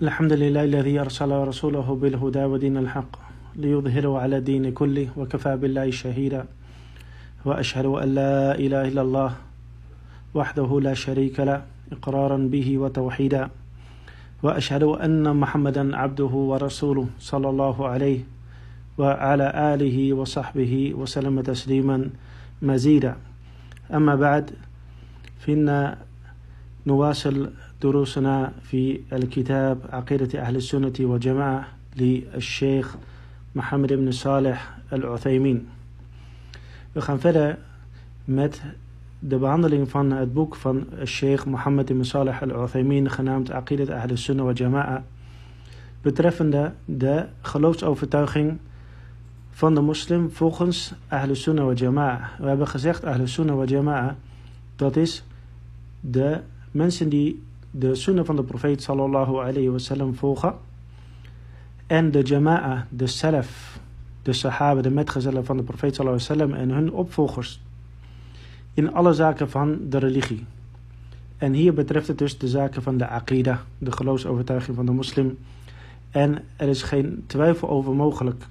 الحمد لله الذي أرسل رسوله بالهدى ودين الحق ليظهره على الدين كله وكفى بالله شهيدا. وأشهد أن لا إله إلا الله وحده لا شريك له إقرارا به وتوحيدا. وأشهد أن محمدا عبده ورسوله صلى الله عليه وعلى آله وصحبه وسلم تسليما مزيدا. أما بعد فإن نواصل دروسنا في الكتاب عقيدة أهل السنة والجماعة للشيخ Mohammed ibn Saleh al-Uthaymin. We gaan verder met de behandeling van het boek van Sheikh Mohammed ibn Saleh al-Uthaymin genaamd Aqidat Ahl Sunnah wa Jama'a betreffende de geloofsovertuiging van de moslim volgens Ahl Sunnah wa Jama'a. We hebben gezegd Ahl Sunnah wa Jama'a dat is de mensen die de sunnah van de profeet sallallahu alayhi wasallam volgen en de jama'a, de salaf, de sahaba, de metgezellen van de profeet sallallahu alayhi en hun opvolgers in alle zaken van de religie. En hier betreft het dus de zaken van de aqida, de geloofsovertuiging van de moslim. En er is geen twijfel over mogelijk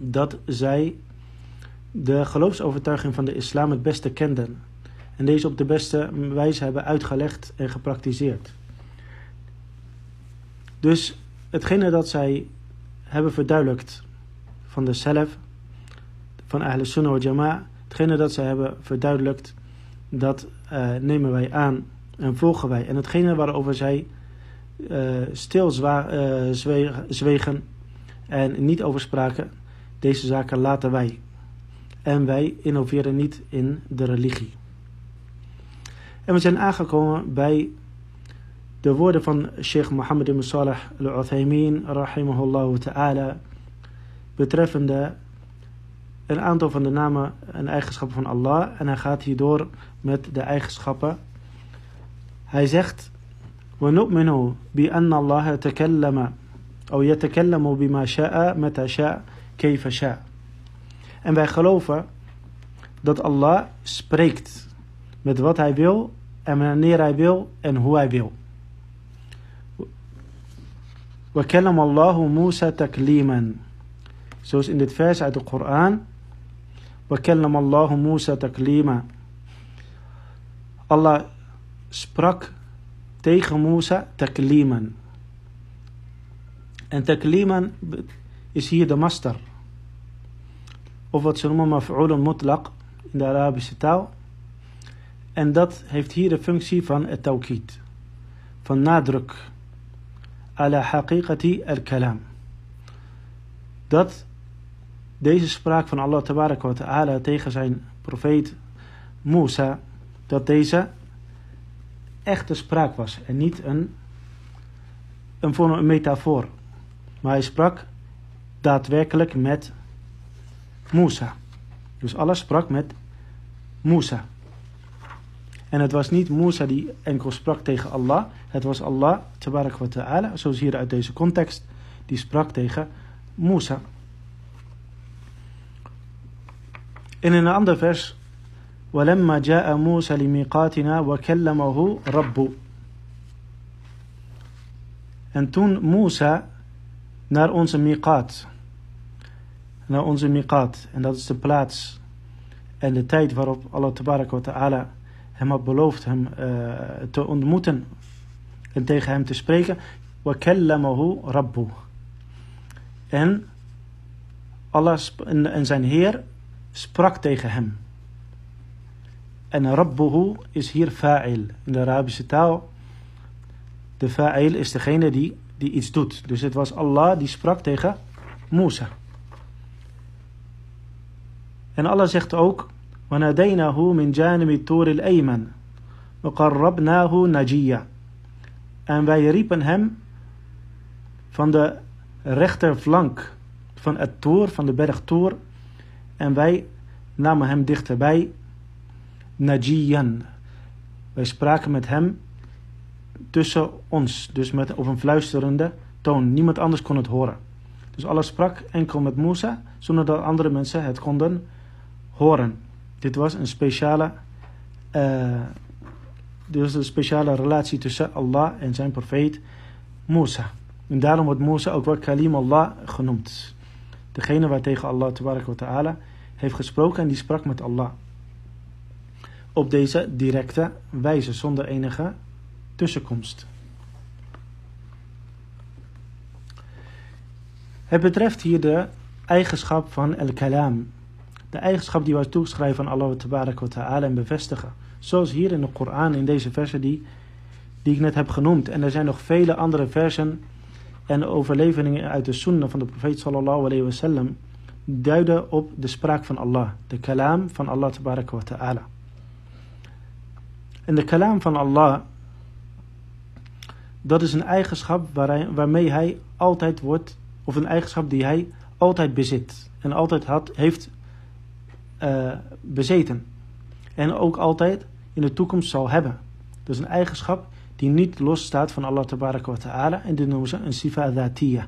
dat zij de geloofsovertuiging van de islam het beste kenden. En deze op de beste wijze hebben uitgelegd en gepraktiseerd. Dus hetgene dat zij hebben verduidelijkt van de zelf, van Ahle Sunnah wa Jama'a, hetgene dat zij hebben verduidelijkt, dat uh, nemen wij aan en volgen wij. En hetgene waarover zij uh, stil zwa, uh, zwegen en niet over spraken, deze zaken laten wij. En wij innoveren niet in de religie. En we zijn aangekomen bij de woorden van Sheikh Mohammed ibn Salih al-Uthaymin, rahimahullah ta'ala, betreffende een aantal van de namen en eigenschappen van Allah. En hij gaat hierdoor met de eigenschappen. Hij zegt, وَنُؤْمِنُ بِأَنَّ اللَّهَ تَكَلَّمَ أو يتكلم بما شاء متى شاء كيف شاء. En wij geloven dat Allah spreekt met wat hij wil en wanneer hij wil en hoe hij wil. وكلم الله موسى تكليما zoals in dit vers uit de Koran وكلم الله موسى تكليما Allah sprak tegen Musa takliman en takliman is hier de master of wat ze noemen maf'ulun mutlaq in de Arabische taal en dat heeft hier de functie van het tawkid van nadruk ala haqiqati al-kalam. Dat deze spraak van Allah wa ta'ala tegen zijn profeet Musa, dat deze echte spraak was en niet een, een, een metafoor. Maar hij sprak daadwerkelijk met Musa. Dus Allah sprak met Musa. En het was niet Musa die enkel sprak tegen Allah. Het was Allah, tabarak wa ta'ala, zoals hier uit deze context, die sprak tegen Musa. En in een ander vers, وَلَمَّا جَاءَ مُوسَى لِمِيقَاتِنَا وَكَلَّمَهُ رَبُّ En toen Musa naar onze miqat, naar onze miqat, en dat is de plaats en de tijd waarop Allah tabarak wa ta'ala hem had beloofd hem uh, te ontmoeten en tegen hem te spreken. وَكَلَّمَهُ رَبُّهُ En Allah en zijn Heer sprak tegen hem. En Rabbuhu is hier fa'il. In de Arabische taal, de fa'il is degene die, die iets doet. Dus het was Allah die sprak tegen Musa. En Allah zegt ook, وناديناه من جانب الطور الأيمن وقربناه نجيا En wij riepen hem van de rechterflank van het toer, van de berg Toer. En wij namen hem dichterbij, Najiyan. Wij spraken met hem tussen ons, dus met, op een fluisterende toon. Niemand anders kon het horen. Dus Allah sprak enkel met Musa, zonder dat andere mensen het konden horen. Dit was een speciale, uh, dit was een speciale relatie tussen Allah en zijn profeet Musa. En daarom wordt Musa ook wel Kalim Allah genoemd. Degene waar tegen Allah wa ta'ala heeft gesproken en die sprak met Allah. Op deze directe wijze, zonder enige tussenkomst. Het betreft hier de eigenschap van el-kalam. De eigenschap die wij toeschrijven aan Allah wa ta'ala en bevestigen. Zoals hier in de Koran, in deze versen die, die ik net heb genoemd. En er zijn nog vele andere versen en overleveringen uit de sunnah van de profeet sallallahu alayhi wa sallam. Duiden op de spraak van Allah. De kalam van Allah wa ta'ala. En de kalam van Allah, dat is een eigenschap waarmee hij altijd wordt, of een eigenschap die hij altijd bezit. En altijd had, heeft uh, bezeten. En ook altijd in de toekomst zal hebben. Dus een eigenschap die niet losstaat van Allah wa ta'ala. En die noemen ze een sifa dhatiyah.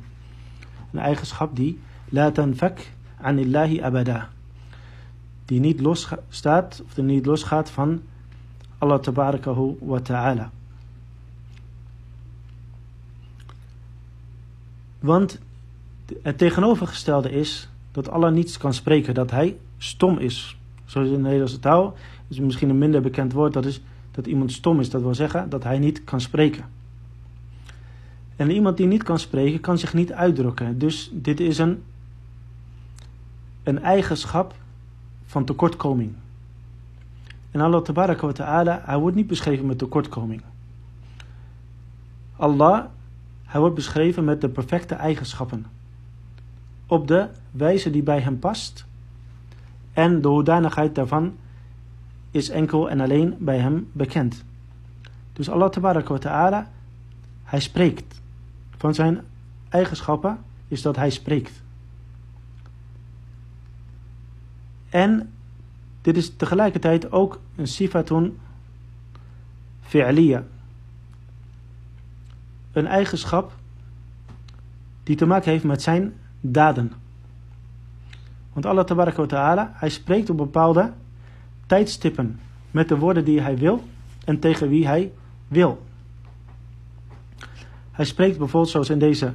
Een eigenschap die la tanfak anillahi abada. Die niet losstaat, of die niet losgaat van Allah tabarakahu wa ta'ala. Want het tegenovergestelde is dat Allah niets kan spreken, dat hij stom is. Zoals in de Nederlandse taal is misschien een minder bekend woord, dat is dat iemand stom is. Dat wil zeggen dat hij niet kan spreken. En iemand die niet kan spreken, kan zich niet uitdrukken. Dus dit is een, een eigenschap van tekortkoming. En Allah tabaraka wa ta'ala, hij wordt niet beschreven met tekortkoming. Allah, hij wordt beschreven met de perfecte eigenschappen. Op de wijze die bij hem past. En de hoedanigheid daarvan is enkel en alleen bij hem bekend. Dus Allah wa ta'ala, hij spreekt. Van zijn eigenschappen is dat hij spreekt. En dit is tegelijkertijd ook een sifatun fi'liya. Een eigenschap die te maken heeft met zijn daden. Want Allah tabaraka ta'ala, hij spreekt op bepaalde tijdstippen met de woorden die hij wil en tegen wie hij wil. Hij spreekt bijvoorbeeld zoals in deze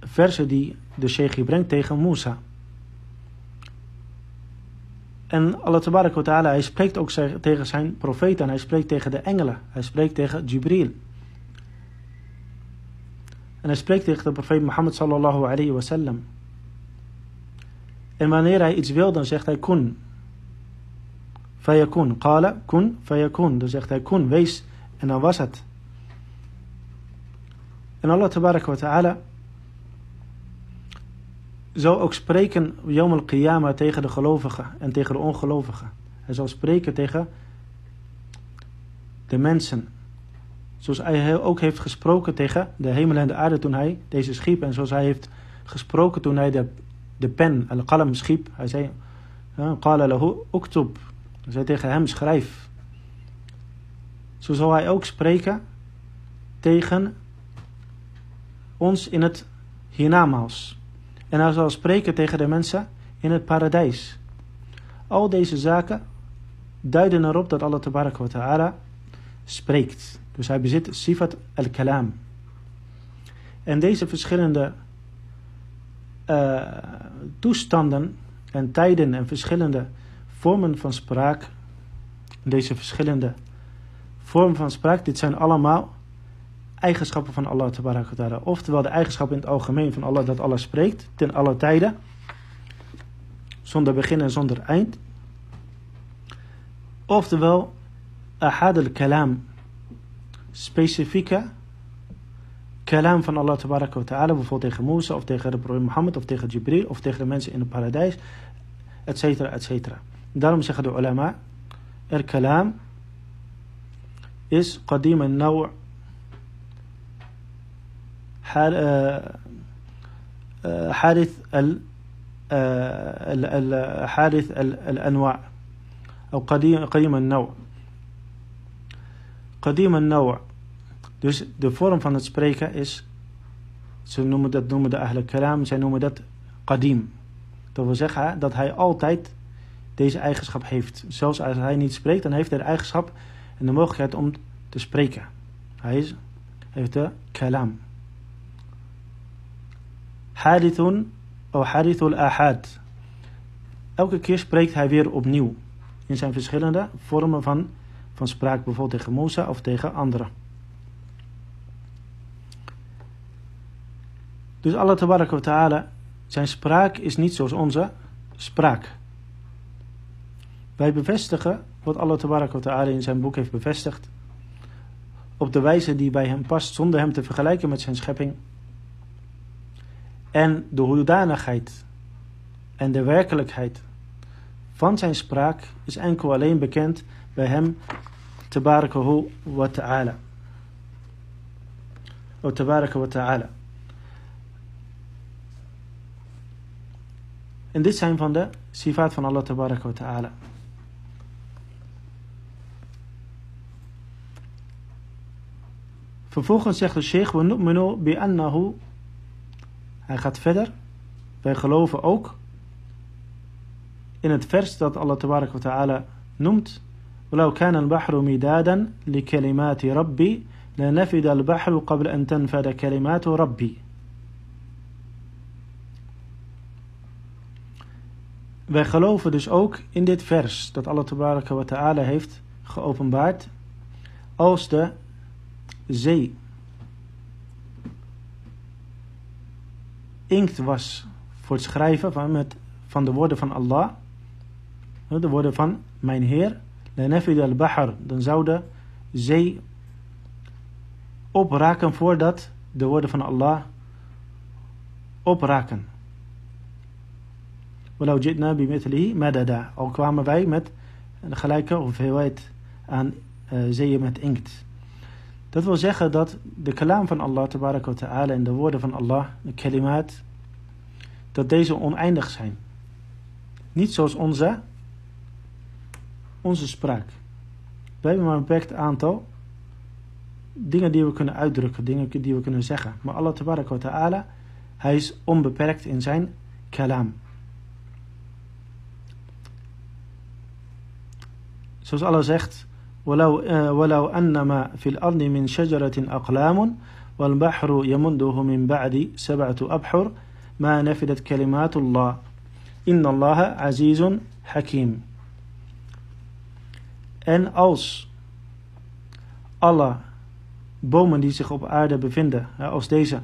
verse die de sheikh brengt tegen Musa. En Allah tabarak ta'ala, hij spreekt ook tegen zijn profeten, hij spreekt tegen de engelen, hij spreekt tegen Jibril. En hij spreekt tegen de profeet Mohammed sallallahu alayhi wa sallam. En wanneer hij iets wil, dan zegt hij kun. Fayakun. Qala kun fayakun. Dan zegt hij kun, wees. En dan was het. En Allah wa ta'ala zou ook spreken Yom al-Qiyamah tegen de gelovigen en tegen de ongelovigen. Hij zal spreken tegen de mensen. Zoals hij ook heeft gesproken tegen de hemel en de aarde toen hij deze schiep. En zoals hij heeft gesproken toen hij de, de pen, al-qalam, schiep. Hij zei, qala lahu uktub. Hij zei tegen hem, schrijf. Zo zal hij ook spreken tegen ons in het hiernamaals. En hij zal spreken tegen de mensen in het paradijs. Al deze zaken duiden erop dat Allah wa ta'ala spreekt. Dus hij bezit sifat al-kalam. En deze verschillende uh, toestanden en tijden en verschillende vormen van spraak, deze verschillende vormen van spraak, dit zijn allemaal eigenschappen van Allah ta'ala. Oftewel de eigenschappen in het algemeen van Allah dat Allah spreekt ten alle tijden. Zonder begin en zonder eind. Oftewel ahad al-kalam. Specifieke kalam van Allah ta'ala. Bijvoorbeeld tegen Musa of tegen de profeet Mohammed of tegen Jibril of tegen de mensen in het paradijs. Etcetera, etcetera. Daarom zeggen de ulama. Er kalam is qadim al-naw' حادث حادث الأنواع أو قديم النوع قديم النوع dus de vorm van het spreken is ze noemen dat noemen de ahle kalam zij noemen dat qadim dat wil zeggen dat hij altijd deze eigenschap heeft zelfs als hij niet spreekt dan heeft hij de eigenschap en de mogelijkheid om te spreken hij is, heeft de kalam hadithun of hadithul ahad. Elke keer spreekt hij weer opnieuw in zijn verschillende vormen van, van spraak, bijvoorbeeld tegen Musa of tegen anderen. Dus Allah tabaraka wa ta'ala, zijn spraak is niet zoals onze spraak. Wij bevestigen wat Allah tabaraka wa ta'ala in zijn boek heeft bevestigd. Op de wijze die bij hem past, zonder hem te vergelijken met zijn schepping. En de hoedanigheid en de werkelijkheid van zijn spraak is enkel alleen bekend bij hem, tabarakahu wa ta'ala. O tabaraka wa ta'ala. En dit zijn van de sifaat van Allah tabaraka wa ta'ala. Vervolgens zegt de sheikh, we nu'minu bi annahu. Hij gaat verder. Wij geloven ook in het vers dat Allah tabarak wa ta'ala noemt. ولو كان البحر مدادا لكلمات ربي لنفد البحر قبل أن تنفد كلمات ربي Wij geloven dus ook in dit vers dat Allah tabaraka wa ta'ala heeft geopenbaard als de zee inkt was voor het schrijven van, met, van de woorden van Allah, de woorden van mijn Heer, al-bahar, dan zou de zee opraken voordat de woorden van Allah opraken. Walau jitna bimithlihi madada. Al kwamen wij met een gelijke hoeveelheid aan uh, zeeën met inkt. Dat wil zeggen dat de kalam van Allah ta'ala en de woorden van Allah, de kalimaat, dat deze oneindig zijn. Niet zoals onze, onze spraak. Wij hebben maar een beperkt aantal dingen die we kunnen uitdrukken, dingen die we kunnen zeggen. Maar Allah ta'ala, hij is onbeperkt in zijn kalam. Zoals Allah zegt, ولو ولو أن ما في الأرض من شجرة أقلام والبحر يمده من بعد سبعة أبحر ما نفدت كلمات الله إن الله عزيز حكيم En als alle bomen die zich op aarde bevinden, als deze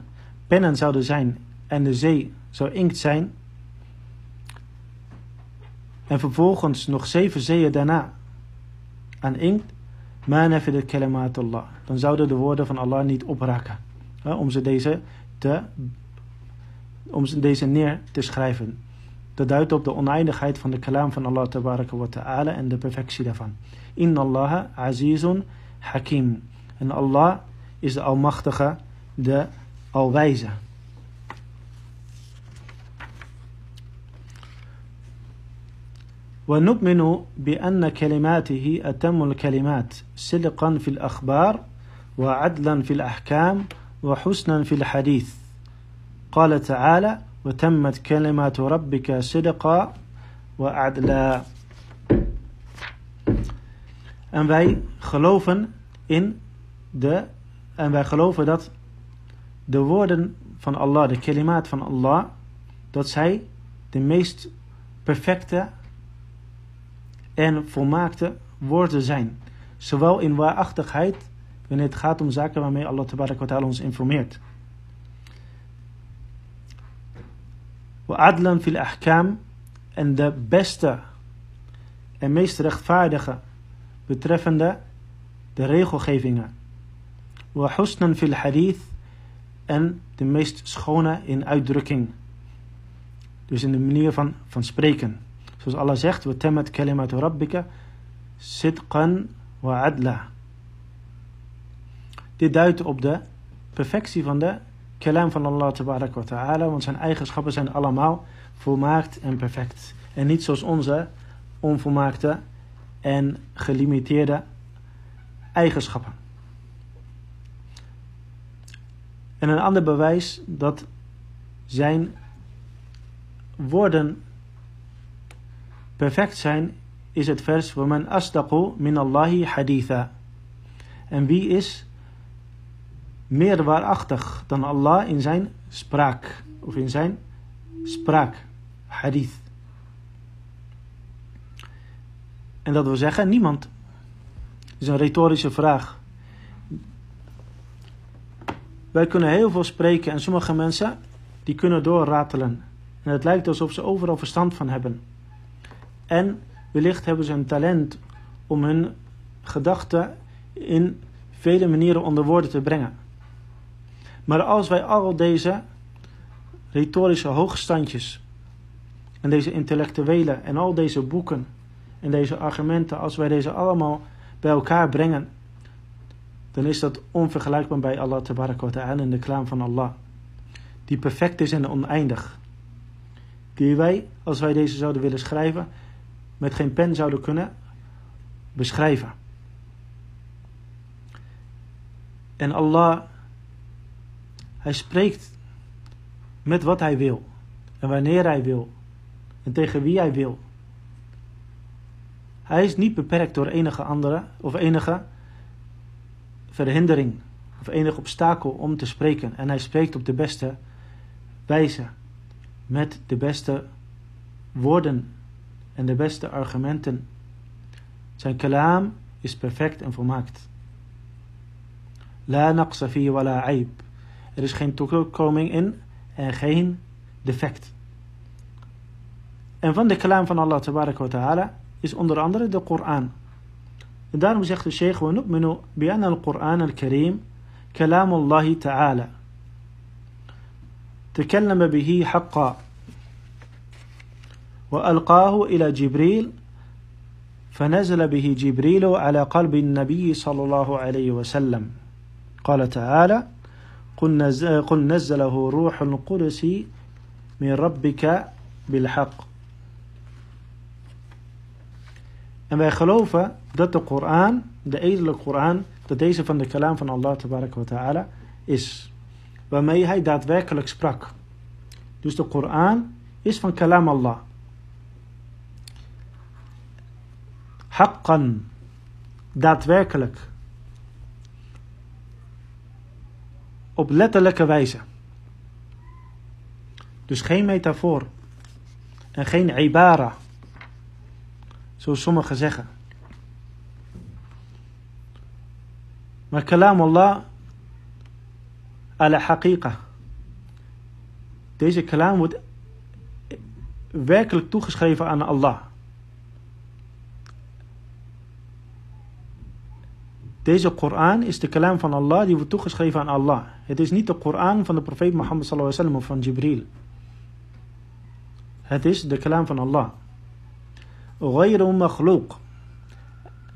pennen zouden zijn en de zee zou inkt zijn, en vervolgens nog zeven zeeën daarna aan inkt, Ma nafidat kalimat Allah. Dan zouden de woorden van Allah niet opraken. Hè, om, ze deze te, om ze deze neer te schrijven. Dat duidt op de oneindigheid van de kalam van Allah tabaraka wa ta'ala en de perfectie daarvan. Inna Allah azizun hakim. En Allah is de almachtige, de alwijze. ونؤمن بأن كلماته أتم الكلمات صدقا في الأخبار وعدلا في الأحكام وحسنا في الحديث. قال تعالى وتمت كلمات ربك صدقا وعدلا. En wij geloven in de, en wij geloven dat de woorden van Allah, de kalimaat van Allah, dat zij de meest perfecte en volmaakte woorden zijn. Zowel in waarachtigheid, wanneer het gaat om zaken waarmee Allah ta'ala ons informeert. Wa adlan fil ahkam en de beste en meest rechtvaardige betreffende de regelgevingen. Wa husnan fil hadith en de meest schone in uitdrukking. Dus in de manier van, van spreken. Zoals Allah zegt, we temet kalimatu rabbika sidqan wa adla. Dit duidt op de perfectie van de kalam van Allah wa ta'ala, want zijn eigenschappen zijn allemaal volmaakt en perfect. En niet zoals onze onvolmaakte en gelimiteerde eigenschappen. En een ander bewijs dat zijn woorden perfect zijn is het vers وَمَنْ أَصْدَقُ min Allahi haditha. En wie is meer waarachtig dan Allah in zijn spraak of in zijn spraak, hadith. En dat wil zeggen, niemand. Het is een retorische vraag. Wij kunnen heel veel spreken en sommige mensen die kunnen doorratelen. En het lijkt alsof ze overal verstand van hebben. En wellicht hebben ze een talent om hun gedachten in vele manieren onder woorden te brengen. Maar als wij al deze retorische hoogstandjes en deze intellectuele en al deze boeken en deze argumenten, als wij deze allemaal bij elkaar brengen, dan is dat onvergelijkbaar bij Allah wa ta'ala en de klaam van Allah. Die perfect is en oneindig. Die wij, als wij deze zouden willen schrijven, met geen pen zouden kunnen beschrijven. En Allah, hij spreekt met wat hij wil. En wanneer hij wil. En tegen wie hij wil. Hij is niet beperkt door enige andere of enige verhindering of enig obstakel om te spreken. En hij spreekt op de beste wijze, met de beste woorden en de beste argumenten. Zijn kalaam is perfect en volmaakt. La naqsa fi wala aib. Er is geen toekoming in en geen defect. En van de kalaam van Allah wa ta'ala is onder andere de Koran. En daarom zegt de sheikh, ونؤمن بأن القرآن الكريم كلام الله تعالى تكلم به حقا وألقاه إلى جبريل فنزل به جبريل على قلب النبي صلى الله عليه وسلم قال تعالى قل نزله روح القدس من ربك بالحق En wij geloven dat de Koran, de edele Koran, dat deze van de kalam van Allah wa ta'ala is. Waarmee hij daadwerkelijk sprak. Dus de Koran is van kalam Allah. Haqqan, daadwerkelijk. Op letterlijke wijze. Dus geen metafoor. En geen ibara Zoals sommigen zeggen. Maar kalam Allah ala haqiqa. Deze kalam wordt werkelijk toegeschreven aan Allah. Deze Koran is de kalam van Allah die wordt toegeschreven aan Allah. Het is niet de Koran van de profeet Mohammed sallallahu wasallam of van Jibril. Het is de kalam van Allah. Ghayru makhluq.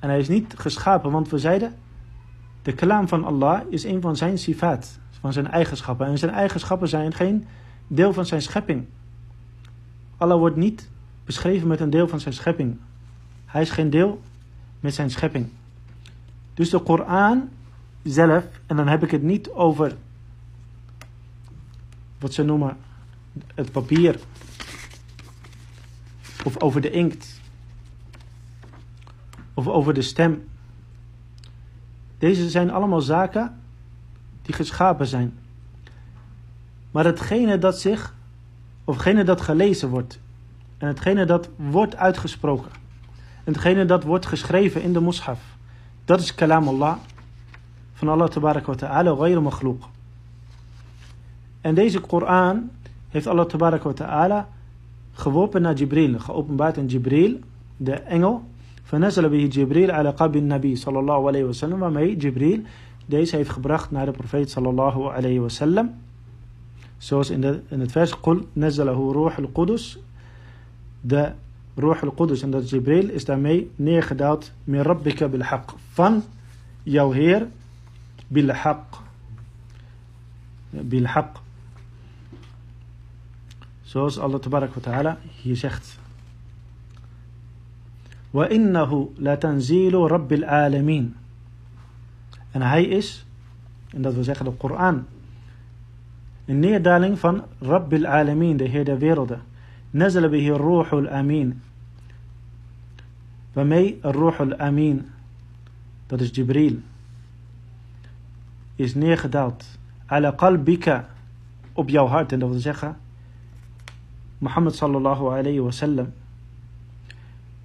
En hij is niet geschapen, want we zeiden, de kalam van Allah is een van zijn sifat, van zijn eigenschappen. En zijn eigenschappen zijn geen deel van zijn schepping. Allah wordt niet beschreven met een deel van zijn schepping. Hij is geen deel met zijn schepping. Dus de Koran zelf, en dan heb ik het niet over wat ze noemen het papier, of over de inkt, of over de stem. Deze zijn allemaal zaken die geschapen zijn. Maar hetgene dat zich, of hetgene dat gelezen wordt, en hetgene dat wordt uitgesproken, en hetgene dat wordt geschreven in de mushaf, is kalam Allah, van Allah wa ta'ala, ghayr makhluq. En deze Koran heeft Allah wa ta'ala geworpen naar Jibril, geopenbaard in Jibril, de engel, فنزل به جبريل على قلب النبي صلى الله عليه وسلم waarmee Jibril deze heeft gebracht naar de profeet sallallahu alayhi wasallam zoals in, de, in het vers قل نزله روح القدس de روح القدس en dat Jibril is daarmee neergedaald min rabbika bil haq van jouw Heer bil haq bil haq zoals Allah tabarak wa ta'ala hier zegt وَإِنَّهُ لَتَنْزِيلُ رَبِّ الْعَالَمِينَ En hij is, en dat wil zeggen de Koran, een neerdaling van Rabbil Alamin, de Heer der werelden. Nazala bihi Ruhul Amin. Waarmee Ruhul Amin, dat is Jibril, is neergedaald. Ala qalbika, op jouw hart. En dat wil zeggen, Mohammed sallallahu alayhi wa sallam.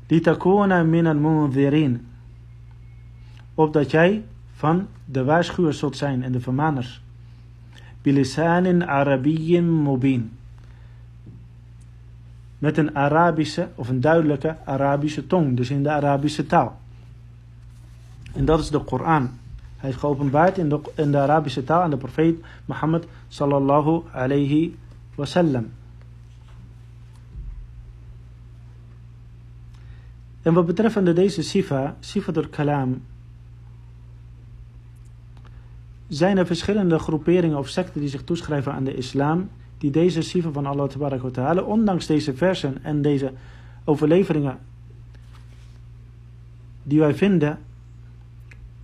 Litakuna min al-munzirin. Opdat jij van de waarschuwers zult zijn en de vermaners. Bilisanin Arabiyyin mubin. Met een Arabische of een duidelijke Arabische tong, dus in de Arabische taal. En dat is de Koran. Hij is geopenbaard in de, in de Arabische taal aan de profeet Mohammed sallallahu alayhi wasallam. En wat betreft deze sifa, sifa door kalam, zijn er verschillende groeperingen of secten die zich toeschrijven aan de islam, die deze sifa van Allah wa ta'ala, ondanks deze versen en deze overleveringen die wij vinden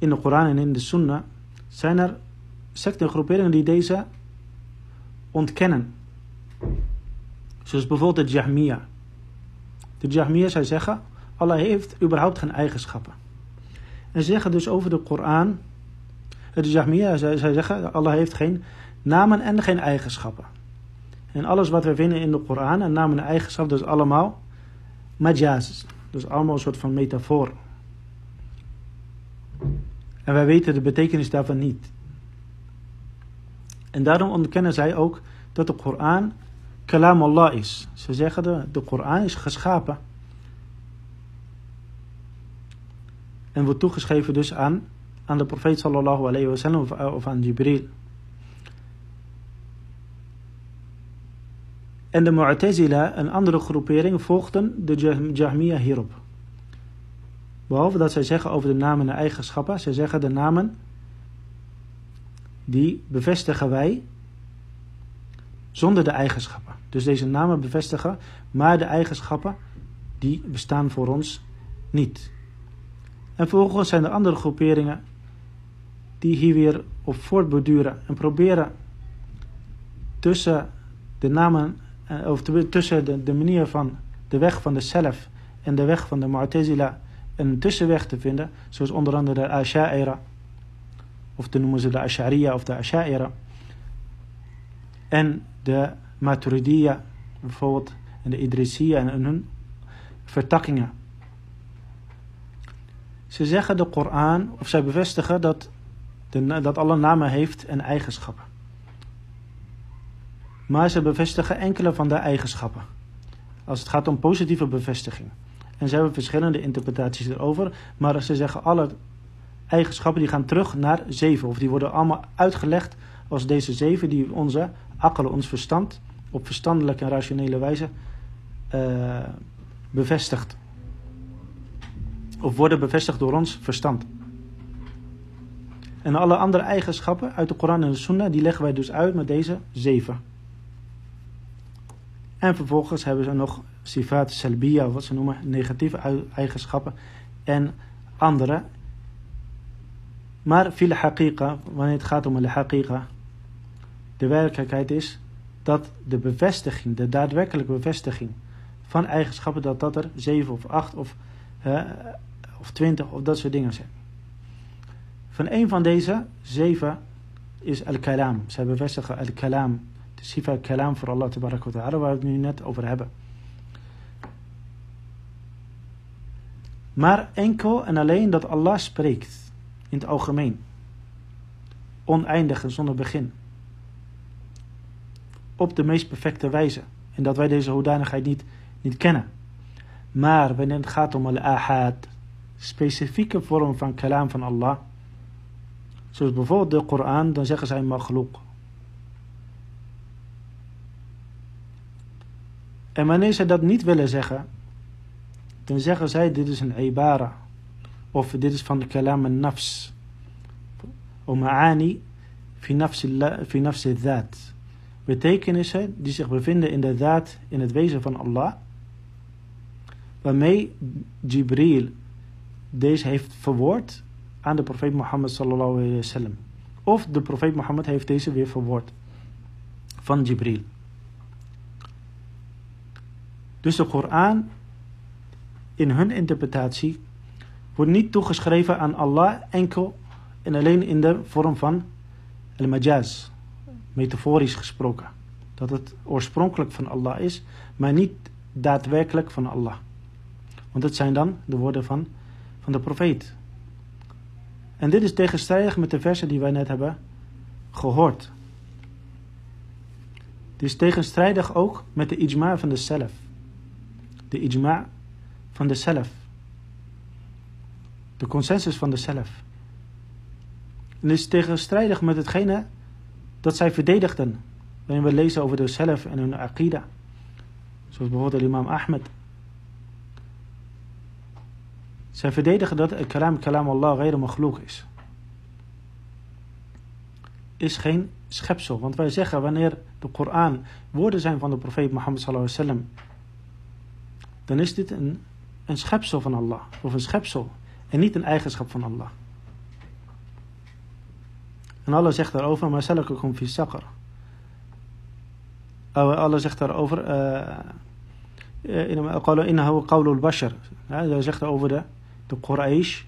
in de Koran en in de Sunnah, zijn er secten en groeperingen die deze ontkennen. Zoals bijvoorbeeld de Jahmiya. De Jahmiya, zij zeggen, Allah heeft überhaupt geen eigenschappen. En zeggen dus over de Koran, de Jahmiya, zij, zeggen, Allah heeft geen namen en geen eigenschappen. En alles wat we vinden in de Koran, en namen en eigenschappen, dat is allemaal majaz. Dus allemaal een soort van metafoor. En wij weten de betekenis daarvan niet. En daarom ontkennen zij ook dat de Koran kalam Allah is. Ze zeggen de, de Koran is geschapen. En wordt toegeschreven dus aan, aan de profeet sallallahu alayhi wa sallam of, aan Jibril. En de Mu'tazila en andere groeperingen volgden de Jahmiya hierop. Behalve dat zij zeggen over de namen en eigenschappen. Zij zeggen de namen die bevestigen wij zonder de eigenschappen. Dus deze namen bevestigen, maar de eigenschappen die bestaan voor ons niet. En vervolgens zijn er andere groeperingen die hier weer op voortborduren en proberen tussen de namen, eh, of tussen de, de manier van de weg van de zelf en de weg van de Mu'tazila een tussenweg te vinden, zoals onder andere de Asha'ira, of dan noemen ze de Ash'ariya of de Asha'ira, en de Maturidiyya bijvoorbeeld, en de Idrisiyya en hun vertakkingen. Ze zeggen de Koran, of zij bevestigen dat, de, dat alle namen heeft en eigenschappen. Maar ze bevestigen enkele van de eigenschappen. Als het gaat om positieve bevestiging. En ze hebben verschillende interpretaties erover. Maar ze zeggen alle eigenschappen die gaan terug naar zeven. Of die worden allemaal uitgelegd als deze zeven die onze akkel, ons verstand, op verstandelijke en rationele wijze uh, bevestigt. Of worden bevestigd door ons verstand. En alle andere eigenschappen uit de Koran en de Sunnah, die leggen wij dus uit met deze zeven. En vervolgens hebben ze nog sifat salbiya, wat ze noemen, negatieve eigenschappen en andere. Maar fil haqiqa, wanneer het gaat om de haqiqa, de werkelijkheid is dat de bevestiging, de daadwerkelijke bevestiging van eigenschappen, dat dat er 7 of 8 of, uh, of 20 of dat soort dingen zijn. Van een van deze zeven is al-kalam. Zij bevestigen al-kalam, sifa al-kalam voor Allah wa waar we het nu net over hebben. Maar enkel en alleen dat Allah spreekt. In het algemeen. Oneindig en zonder begin. Op de meest perfecte wijze. En dat wij deze hoedanigheid niet, niet kennen. Maar wanneer het gaat om al-ahad. Specifieke vorm van kalam van Allah. Zoals bijvoorbeeld de Koran. Dan zeggen zij maghluk. En wanneer ze dat niet willen zeggen dan zeggen zij dit is een ibara. Of dit is van de kalam en nafs. Of ma'ani fi nafsi dhaat. Betekenissen die zich bevinden in de in het wezen van Allah. Waarmee Jibril deze heeft verwoord aan de profeet Mohammed sallallahu alayhi wa sallam. Of de profeet Mohammed heeft deze weer verwoord van Jibril. Dus de Koran in hun interpretatie wordt niet toegeschreven aan Allah enkel en alleen in de vorm van al-majaz, metaforisch gesproken. Dat het oorspronkelijk van Allah is, maar niet daadwerkelijk van Allah. Want het zijn dan de woorden van, van de profeet. En dit is tegenstrijdig met de versen die wij net hebben gehoord. Dit is tegenstrijdig ook met de ijma van de zelf. De ijma van de zelf. De consensus van de zelf. En is tegenstrijdig met hetgene dat zij verdedigden. Wanneer we lezen over de zelf en hun aqida. Zoals bijvoorbeeld imam Ahmed. Zij verdedigen dat het kalam kalam Allah ghayr makhlouk is. Is geen schepsel. Want wij zeggen wanneer de Koran woorden zijn van de profeet Mohammed sallallahu alaihi wasallam. Dan is dit een, een schepsel van Allah. Of een schepsel. En niet een eigenschap van Allah. En Allah zegt daarover, maar salakakum fi saqar. Oh, Allah zegt daarover, innahu qawlul bashar. Hij zegt over de, de Quraysh,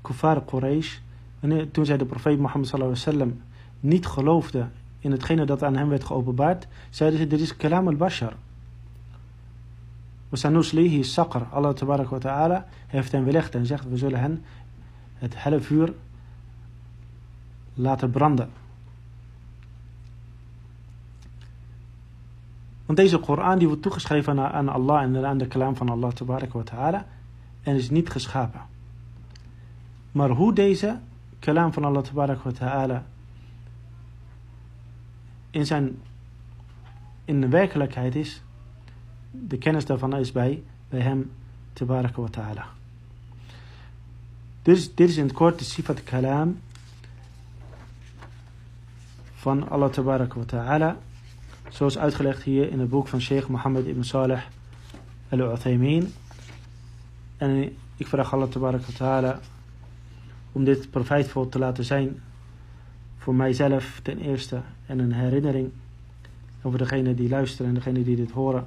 kuffar Quraysh. En toen zij de profeet Mohammed sallallahu alaihi wasallam niet geloofde in hetgene dat aan hem werd geopenbaard, zeiden ze, dit is kalam al-bashar. Wasanuslihi saqar. Allah wa ta'ala heeft hen belegd en zegt, we zullen hen het helle vuur laten branden. Want deze Koran die wordt toegeschreven aan, Allah en aan de kalam van Allah wa ta'ala en is niet geschapen. Maar hoe deze kalam van Allah wa ta'ala in zijn in de werkelijkheid is, de kennis daarvan is bij, bij hem tabarak wa ta'ala. Dit is, dit is in het kort de sifat kalam van Allah tabarak wa ta'ala. Zoals uitgelegd hier in het boek van Sheikh Mohammed ibn Saleh al-Uthaymin. En ik vraag Allah tabarak wa ta'ala om dit profijtvol te laten zijn voor mijzelf ten eerste en een herinnering over degene die luisteren en degene die dit horen.